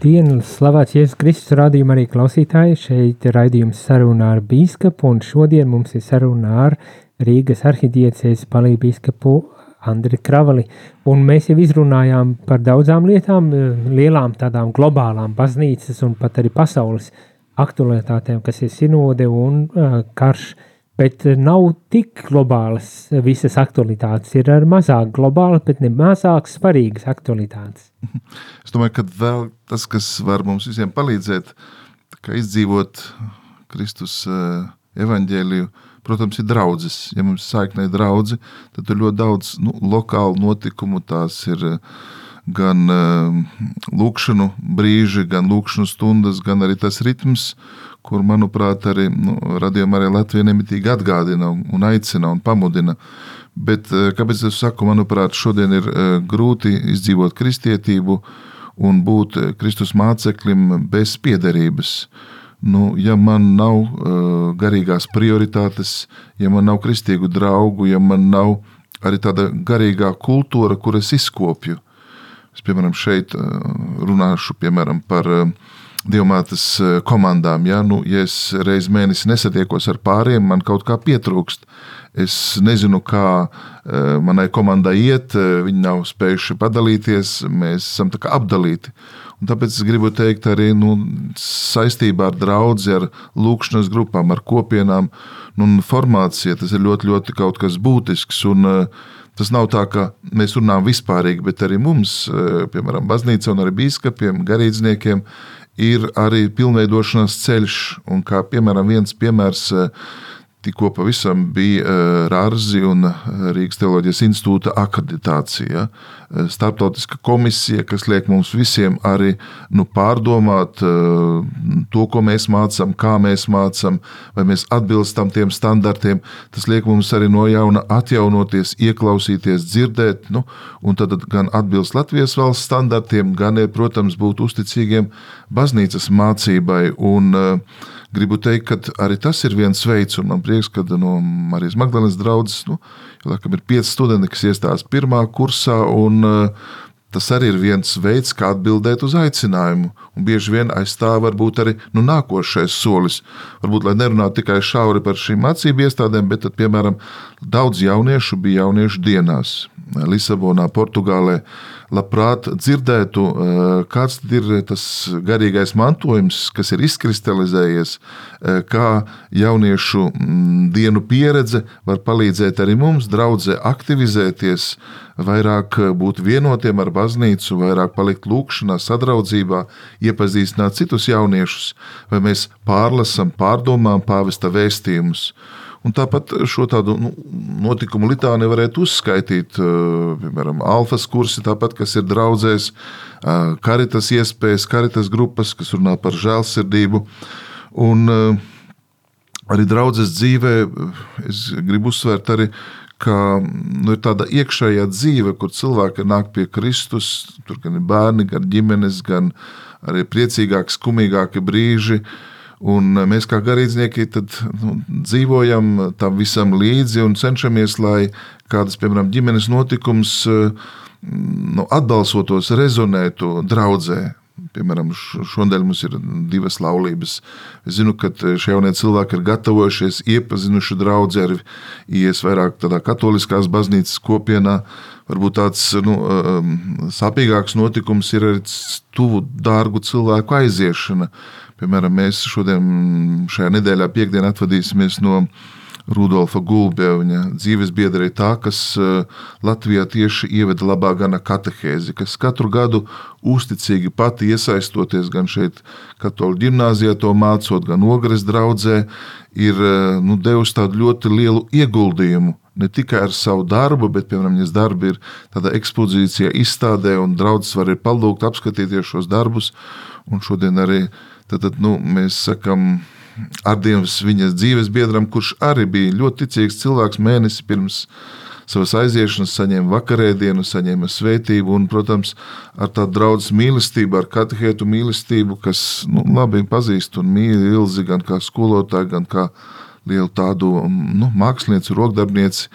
[SPEAKER 1] Labdien, slavēts Jēzus Kristus rādījuma arī klausītāji. Šeit ir raidījums sarunā ar bīskapu, un šodien mums ir saruna ar Rīgas arhidiecēs palīgu bīskapu Andri Kravali. Un mēs jau izrunājām par daudzām lietām, lielām tādām globālām baznīcas un pat arī pasaules aktualitātēm, kas ir sinode un uh, karš Bet nav tik globālas visas aktualitātes. Ir arī mazāk globālas, bet ne mazāk svarīgas aktualitātes. [laughs]
[SPEAKER 2] Es domāju, ka tas, kas var mums visiem palīdzēt, izdzīvot Kristus uh, evaņģēliju, protams, ir draudzes. Ja mums ir saikne draugi, tad ir ļoti daudz nu, lokālu notikumu. Tās ir gan uh, lūkšanu brīži, gan lūkšanu stundas, gan arī tas ritms, kur, manuprāt, arī nu, radījuma arī Latvija nemitīgi atgādina un aicina un pamudina. Bet, eh, kāpēc es saku, manuprāt, šodien ir eh, grūti izdzīvot kristietību un būt eh, Kristus māceklim bez piederības. Nu, ja man nav uh, garīgās prioritātes, ja man nav kristīgu draugu, ja man nav arī tāda garīgā kultūra, kuras izkopju. Es, piemēram, šeit runāšu piemēram, par uh, dievmātes eh, komandām. Ja, nu, ja es reiz mēnesī nesatiekos ar pāriem, man kaut kā pietrūkst. Es nezinu, kā uh, manai komandai iet, eh, viņi nav spējuši padalīties, mēs esam apdalīti. Un tāpēc es gribu teikt, arī nu, saistībā ar draugu, ar lūkšanas grupām, ar kopienām, nu, formācija tas ir ļoti, ļoti kaut kas būtisks. Un, Tas nav tā, ka mēs runājam vispārīgi, bet arī mums, piemēram, baznīca un arī biskupiem, garīdzniekiem, ir arī pilnveidošanās ceļš. Un kā piemēram, viens piemērs eh, tikko pavisam bija eh, Rārzi un eh, Rīgas teoloģijas institūta akreditācija. Startautiska komisija, kas liek mums visiem arī nu, pārdomāt to, ko mēs mācām, kā mēs mācām, vai mēs atbilstam tiem standartiem. Tas liek mums arī no jauna atjaunoties, ieklausīties, dzirdēt, nu, un tad gan atbilst Latvijas valsts standartiem, gan, protams, būt uzticīgiem baznīcas mācībai. Un, uh, gribu teikt, ka arī tas ir viens veids, un man prieks, ka no Marijas Magdalenes draudzes nu, ir pieci studenti, kas iestājās pirmā kursā. Un, uh, Tas arī ir viens veids, kā atbildēt uz aicinājumu. Un bieži vien aiz tā var būt arī nu, nākošais solis. Varbūt, lai nerunātu tikai šauri par šīm mācību iestādēm, bet, tad, piemēram, daudz jauniešu bija jauniešu dienās Lisabonā, Portugālē labprāt dzirdētu, eh, kāds ir tas garīgais mantojums, kas ir izkristalizējies, eh, kā jauniešu mm, dienu pieredze var palīdzēt arī mums, draudzē, aktivizēties, vairāk būt vienotiem ar baznīcu, vairāk palikt lūkšanā, sadraudzībā, iepazīstināt citus jauniešus, vai mēs pārlasam, pārdomām pāvesta vēstījumus. Un tāpat šo tādu nu, notikumu litāni varētu uzskaitīt, piemēram, alfas kursi, tāpat, kas ir draudzēs, karitas iespējas, karitas grupas, kas runā par žēlsirdību. Un arī draudzes dzīvē es gribu uzsvērt arī, ka nu, ir tāda iekšējā dzīve, kur cilvēki nāk pie Kristus, tur gan ir bērni, gan ģimenes, gan arī priecīgāki, skumīgāki brīži, uh, Un mēs kā garīdznieki nu, dzīvojam tam visam līdzi un cenšamies, lai kādas, piemēram, ģimenes notikums nu, atbalsotos, rezonētu draudzē. Piemēram, šodien mums ir divas laulības. Es zinu, ka šie jaunie cilvēki ir gatavojušies, iepazinuši draugu ar ies vairāk tādā katoliskās baznīcas kopienā. Varbūt tāds nu, sāpīgāks notikums ir arī tuvu dārgu cilvēku aiziešana. Piemēram, mēs šodien, šajā nedēļā, piekdienā, atvadīsimies no Rudolfa Gulbja, viņa dzīves biedra, tā, kas eh, Latvijā tieši ieveda labā gana katehēzi, kas katru gadu uzticīgi pati iesaistoties gan šeit, katoļu ģimnāzijā to mācot, gan ogres draudzē, ir eh, nu, devusi tādu ļoti lielu ieguldījumu ne tikai ar savu darbu, bet, piemēram, viņas darbi ir tādā ekspozīcijā, izstādē, un draugs var arī palūgt, apskatīties šos darbus. Un šodien arī Tad, tad nu, mēs sakām, Ardienas viņas dzīves biedram, kurš arī bija ļoti ticīgs cilvēks mēnesi pirms savas aiziešanas, saņēma vakarēdienu, saņēma svētību un, protams, ar tādu draugu mīlestību, ar katehētu mīlestību, kas nu, labi pazīst un mīl Ilzi gan kā skolotāju, gan kā lielu tādu nu, mākslinieci, rokdarbnieci.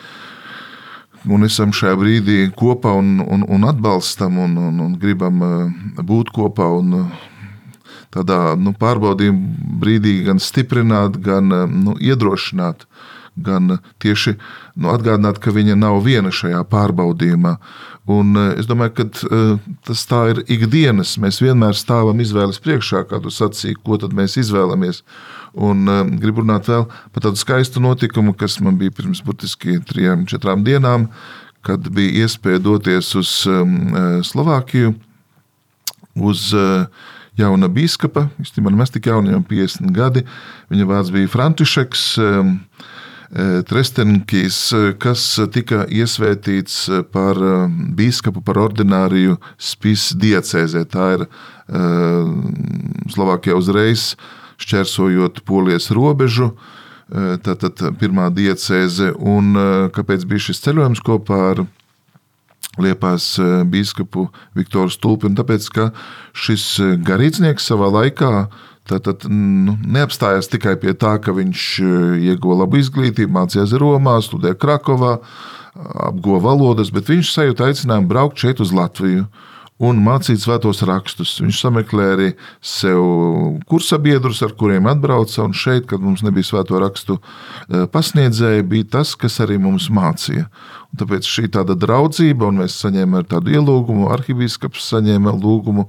[SPEAKER 2] un esam šajā brīdī kopā un, un, un atbalstam un, un, un gribam būt kopā un tādā nu, pārbaudījuma brīdī gan stiprināt, gan nu, iedrošināt, gan tieši nu, atgādināt, ka viņa nav viena šajā pārbaudījumā. Un es domāju, ka tas tā ir ikdienas. Mēs vienmēr stāvam izvēles priekšā, kā tu sacīji, ko tad mēs izvēlamies. Un gribu runāt vēl par tādu skaistu notikumu, kas man bija pirms burtiski trijām, četrām dienām, kad bija iespēja doties uz um, Slovākiju, uz uh, jauna biskupa. Īstenībā mēs tik jauni, jau 50 gadi. Viņa vārds bija Františeks. Um, Trestenkis, kas tika iesvētīts par biskupu, par ordināriju Spīs diecēzē. Tā ir uh, Slovākijā uzreiz šķērsojot polijas robežu. Tātad pirmā diecēze, un kāpēc bija šis ceļojums kopā ar Liepās biskupu Viktoru Stulpinu? Tāpēc, ka šis garīdznieks savā laikā Tātad nu, neapstājās tikai pie tā, ka viņš ieguva labu izglītību, mācījās Romā, studēja Krakovā, apguva valodas, bet viņš sajūta aicinājumu braukt šeit uz Latviju un mācīt svētos rakstus. Viņš sameklē arī sev kursabiedrus, ar kuriem atbrauca. Un šeit, kad mums nebija svēto rakstu e, pasniedzēji, bija tas, kas arī mums mācīja. Un tāpēc šī tāda draudzība, un mēs saņēmām tādu ielūgumu, arhibīskaps saņēma lūgumu,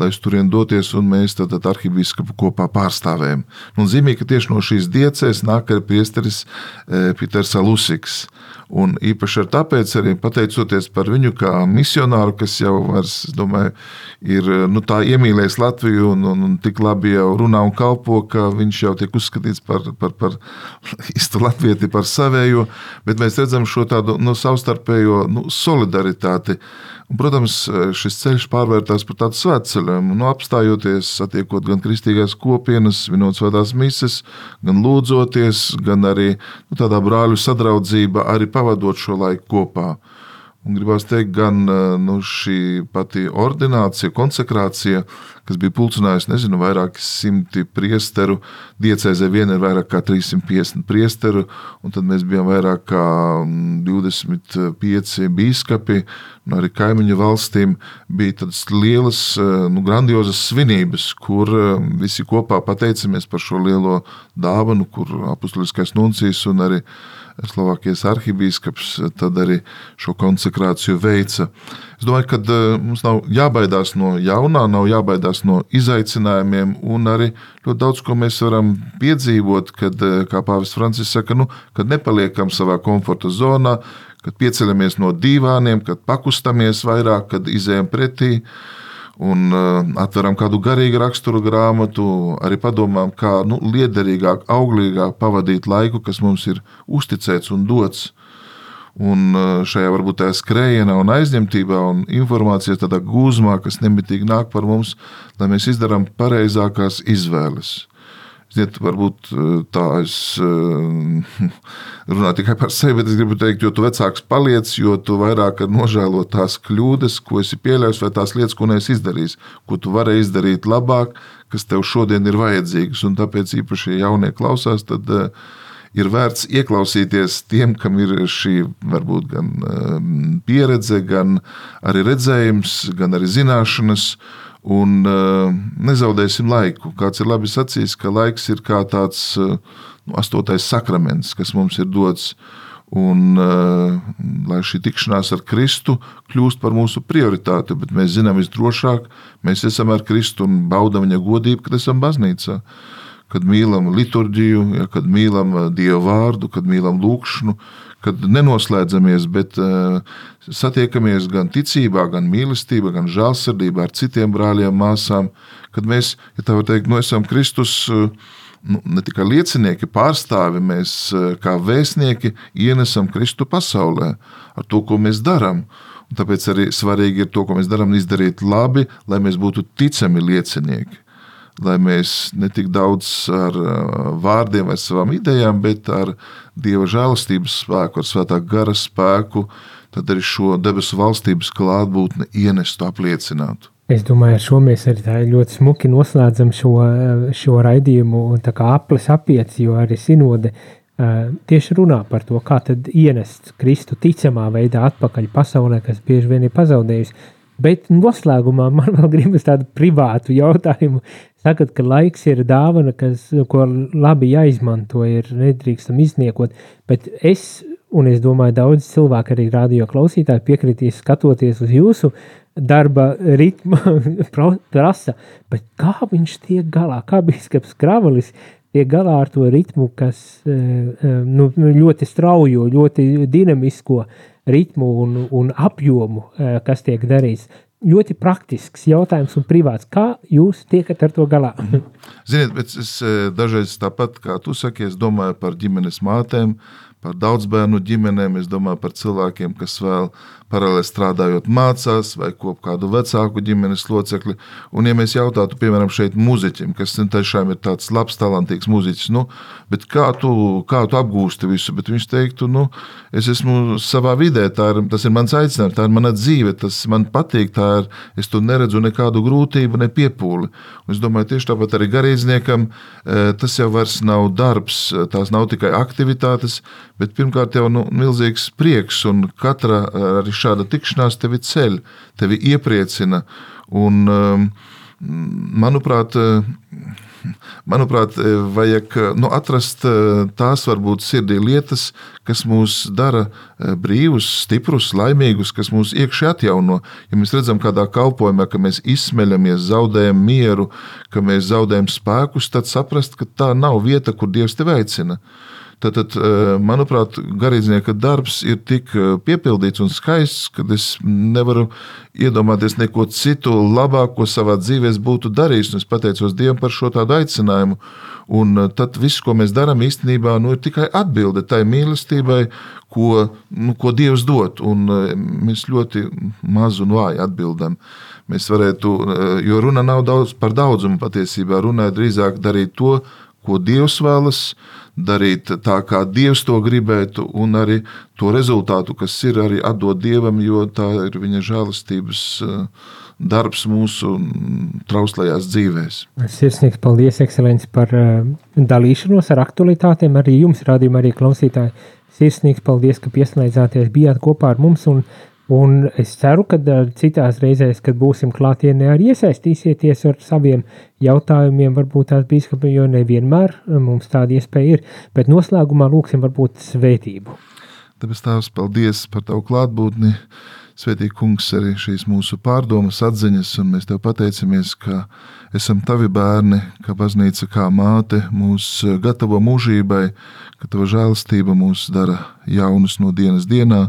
[SPEAKER 2] lai uz turieni doties, un mēs tad arhibīskapu kopā pārstāvējam. Un zīmīgi, ka tieši no šīs diecēs nāk arī priesteris e, Piters Alusiks. Un īpaši ar tāpēc, arī pateicoties par viņu kā misionāru, kas jau vairs, domāju, ir nu, tā iemīlējis Latviju un, un, un tik labi jau runā un kalpo, ka viņš jau tiek uzskatīts par, par, par [laughs] īstu latvieti, par savējo, bet mēs redzam šo tādu nu, savstarpējo nu, solidaritāti. Un, protams, šis ceļš pārvērtās par tādu svētceļojumu, nu, apstājoties, satiekot gan kristīgās kopienas, vinot svētās mises, gan lūdzoties, gan arī nu, tādā brāļu sadraudzība, arī pavadot šo laiku kopā. Un gribās teikt, gan nu, šī pati ordinācija, konsekrācija, kas bija pulcinājusi, nezinu, vairāki simti priesteru, diecēzē vien ir vairāk kā 350 priesteru, un tad mēs bijām vairāk kā 25 bīskapi, un arī kaimiņu valstīm. Bija tādas lielas, nu, grandiozas svinības, kur visi kopā pateicamies par šo lielo dāvanu, kur apustuliskais nuncijs un arī Slovākijas arhibīskaps tad arī šo konsekrāciju veica. Es domāju, ka eh, mums nav jābaidās no jaunā, nav jābaidās no izaicinājumiem, un arī ļoti daudz ko mēs varam piedzīvot, kad, eh, kā Pāvils Francis saka, nu, kad nepaliekam savā komforta zonā, kad pieceļamies no divāniem, kad pakustamies vairāk, kad izējam pretī un uh, atveram kādu garīgu raksturu grāmatu, arī padomām, kā nu, liederīgāk, auglīgāk pavadīt laiku, kas mums ir uzticēts un dots. Un uh, šajā varbūt tā skrējienā un aizņemtībā un informācijas tādā gūzmā, kas nemitīgi nāk par mums, lai mēs izdarām pareizākās izvēles. Ziniet, varbūt eh, tā es eh, [laughs] runāju tikai par sevi, bet es gribu teikt, jo tu vecāks paliec, jo tu vairāk nožēlo tās kļūdas, ko esi pieļāvis, vai tās lietas, ko neesi izdarījis, ko tu vari izdarīt labāk, kas tev šodien ir vajadzīgas. Un tāpēc īpaši jaunie klausās, tad uh, ir vērts ieklausīties tiem, kam ir šī varbūt gan pieredze, gan arī redzējums, gan arī zināšanas un uh, nezaudēsim laiku. Kāds ir labi sacījis, ka laiks ir kā tāds uh, astotais sakraments, kas mums ir dots. Un, uh, lai šī tikšanās ar Kristu kļūst par mūsu prioritāti, bet mēs zinām visdrošāk, mēs esam ar Kristu un baudām viņa godību, kad esam baznīcā. Kad mīlam liturģiju, ja, kad mīlam Dievu vārdu, kad mīlam lūkšanu, kad nenoslēdzamies, bet uh, satiekamies gan ticībā, gan mīlestībā, gan žēlsirdībā ar citiem brāļiem, māsām, kad mēs, ja tā var teikt, nu, esam Kristus. Uh, nu, ne tikai liecinieki, pārstāvi, mēs uh, kā vēstnieki ienesam Kristu pasaulē ar to, ko mēs darām. Tāpēc arī svarīgi ir to, ko mēs darām, izdarīt labi, lai mēs būtu ticami liecinieki lai mēs ne tik daudz ar vārdiem vai savām idejām, bet ar Dieva žēlastības spēku, ar svētā gara spēku, tad arī šo debesu valstības klātbūtni ienestu, apliecinātu.
[SPEAKER 1] Es domāju, ar šo mēs arī ļoti smuki noslēdzam šo, šo raidījumu, tā kā aplis apiet, jo arī sinode tieši runā par to, kā tad ienest Kristu ticamā veidā atpakaļ pasaulē, kas bieži vien ir pazaudējusi. Bet noslēgumā man [laughs] vēl gribas tādu privātu jautājumu. Sakat, ka laiks ir dāvana, kas, ko labi jāizmanto, ir nedrīkstam izniekot, bet es, un es domāju, daudz cilvēku arī radio klausītāji piekritīs skatoties uz jūsu darba ritmu [laughs] prasa, bet kā viņš tiek galā, kā bīskaps Kravalis tiek galā ar to ritmu, kas eh, eh, nu, ļoti straujo, ļoti dinamisko ritmu un, un apjomu, eh, kas tiek darīts. Ļoti praktisks jautājums un privāts. Kā jūs tiekat ar to galā?
[SPEAKER 2] Ziniet, bet es dažreiz tāpat kā tu saki, es domāju par ģimenes mātēm, par daudzbērnu ģimenēm, es domāju par cilvēkiem, kas vēl paralēli strādājot mācās vai kop kādu vecāku ģimenes locekli. Un, ja mēs jautātu, piemēram, šeit muzeķim, kas tiešām ir tāds labs, talantīgs muzeķis, nu, kā, tu, kā tu apgūsti visu, bet viņš teiktu, nu, es esmu savā vidē, ir, tas ir mans aicinājums, tā ir mana dzīve, tas man patīk, tā ir, es tur neredzu nekādu grūtību, ne piepūli. Un es domāju, tieši tāpat arī garīdzniekam, e, tas jau vairs nav darbs, tās nav tikai aktivitātes, bet pirmkārt jau nu, milzīgs prieks un katra arī šāda tikšanās tevi ceļ, tevi iepriecina. Un, um, manuprāt, manuprāt, vajag nu, atrast uh, tās varbūt sirdī lietas, kas mūs dara uh, brīvus, stiprus, laimīgus, kas mūs iekšā atjauno. Ja mēs redzam, kādā kalpošanā, ka mēs izsmeļamies, zaudējam mieru, ka mēs zaudējam spēkus, tad saprast, ka tā nav vieta, kur Dievs tevi aicina. Tad, tad, eh, manuprāt, garīdznieka darbs ir tik eh, piepildīts un skaists, ka es nevaru iedomāties neko citu labāko savā dzīvē būtu darījis. Es pateicos Dievam par šo tādu aicinājumu. Un eh, tad viss, ko mēs darām, īstenībā nu, ir tikai atbilde tai mīlestībai, ko, nu, ko Dievs dod. Un mēs ļoti maz un vāji atbildam. Mēs varētu, jo runa nav daudz par daudzumu patiesībā, runa ir drīzāk darīt to, ko Dievs vēlas darīt tā, kā Dievs to gribētu, un arī to rezultātu, kas ir, arī atdot Dievam, jo tā ir viņa žēlastības eh, darbs mūsu trauslajās dzīvēs.
[SPEAKER 1] Sirsnīgs paldies, ekscelenci, par eh, dalīšanos ar aktualitātēm. Arī jums, rādījumā, arī klausītāji, sirsnīgs paldies, ka pieslēdzāties, bijāt kopā ar mums un Un es ceru, ka citās reizēs, kad būsim klātienē, arī iesaistīsieties ar saviem jautājumiem, varbūt tās bīskapi, jo nevienmēr mums tāda iespēja ir. Bet noslēgumā lūksim varbūt svētību.
[SPEAKER 2] Tāpēc tās paldies par tavu klātbūtni. Svētīgi kungs, arī šīs mūsu pārdomas, atziņas, un mēs tev pateicamies, ka esam tavi bērni, ka baznīca kā māte mūs gatavo mūžībai, ka tava žēlastība mūs dara jaunus no dienas dienā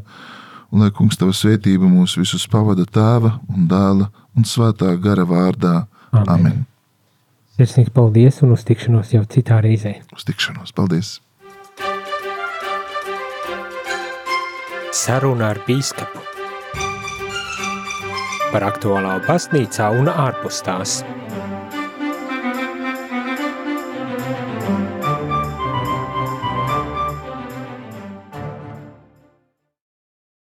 [SPEAKER 2] un lai kungs tava svētība mūs visus pavada tēva un dēla un svētā gara vārdā. Amen. Amen.
[SPEAKER 1] Sirsnīgi paldies un uz tikšanos jau citā reizē.
[SPEAKER 2] Uz tikšanos, paldies!
[SPEAKER 1] Saruna ar bīskapu par aktuālā baznīcā un ārpus tās.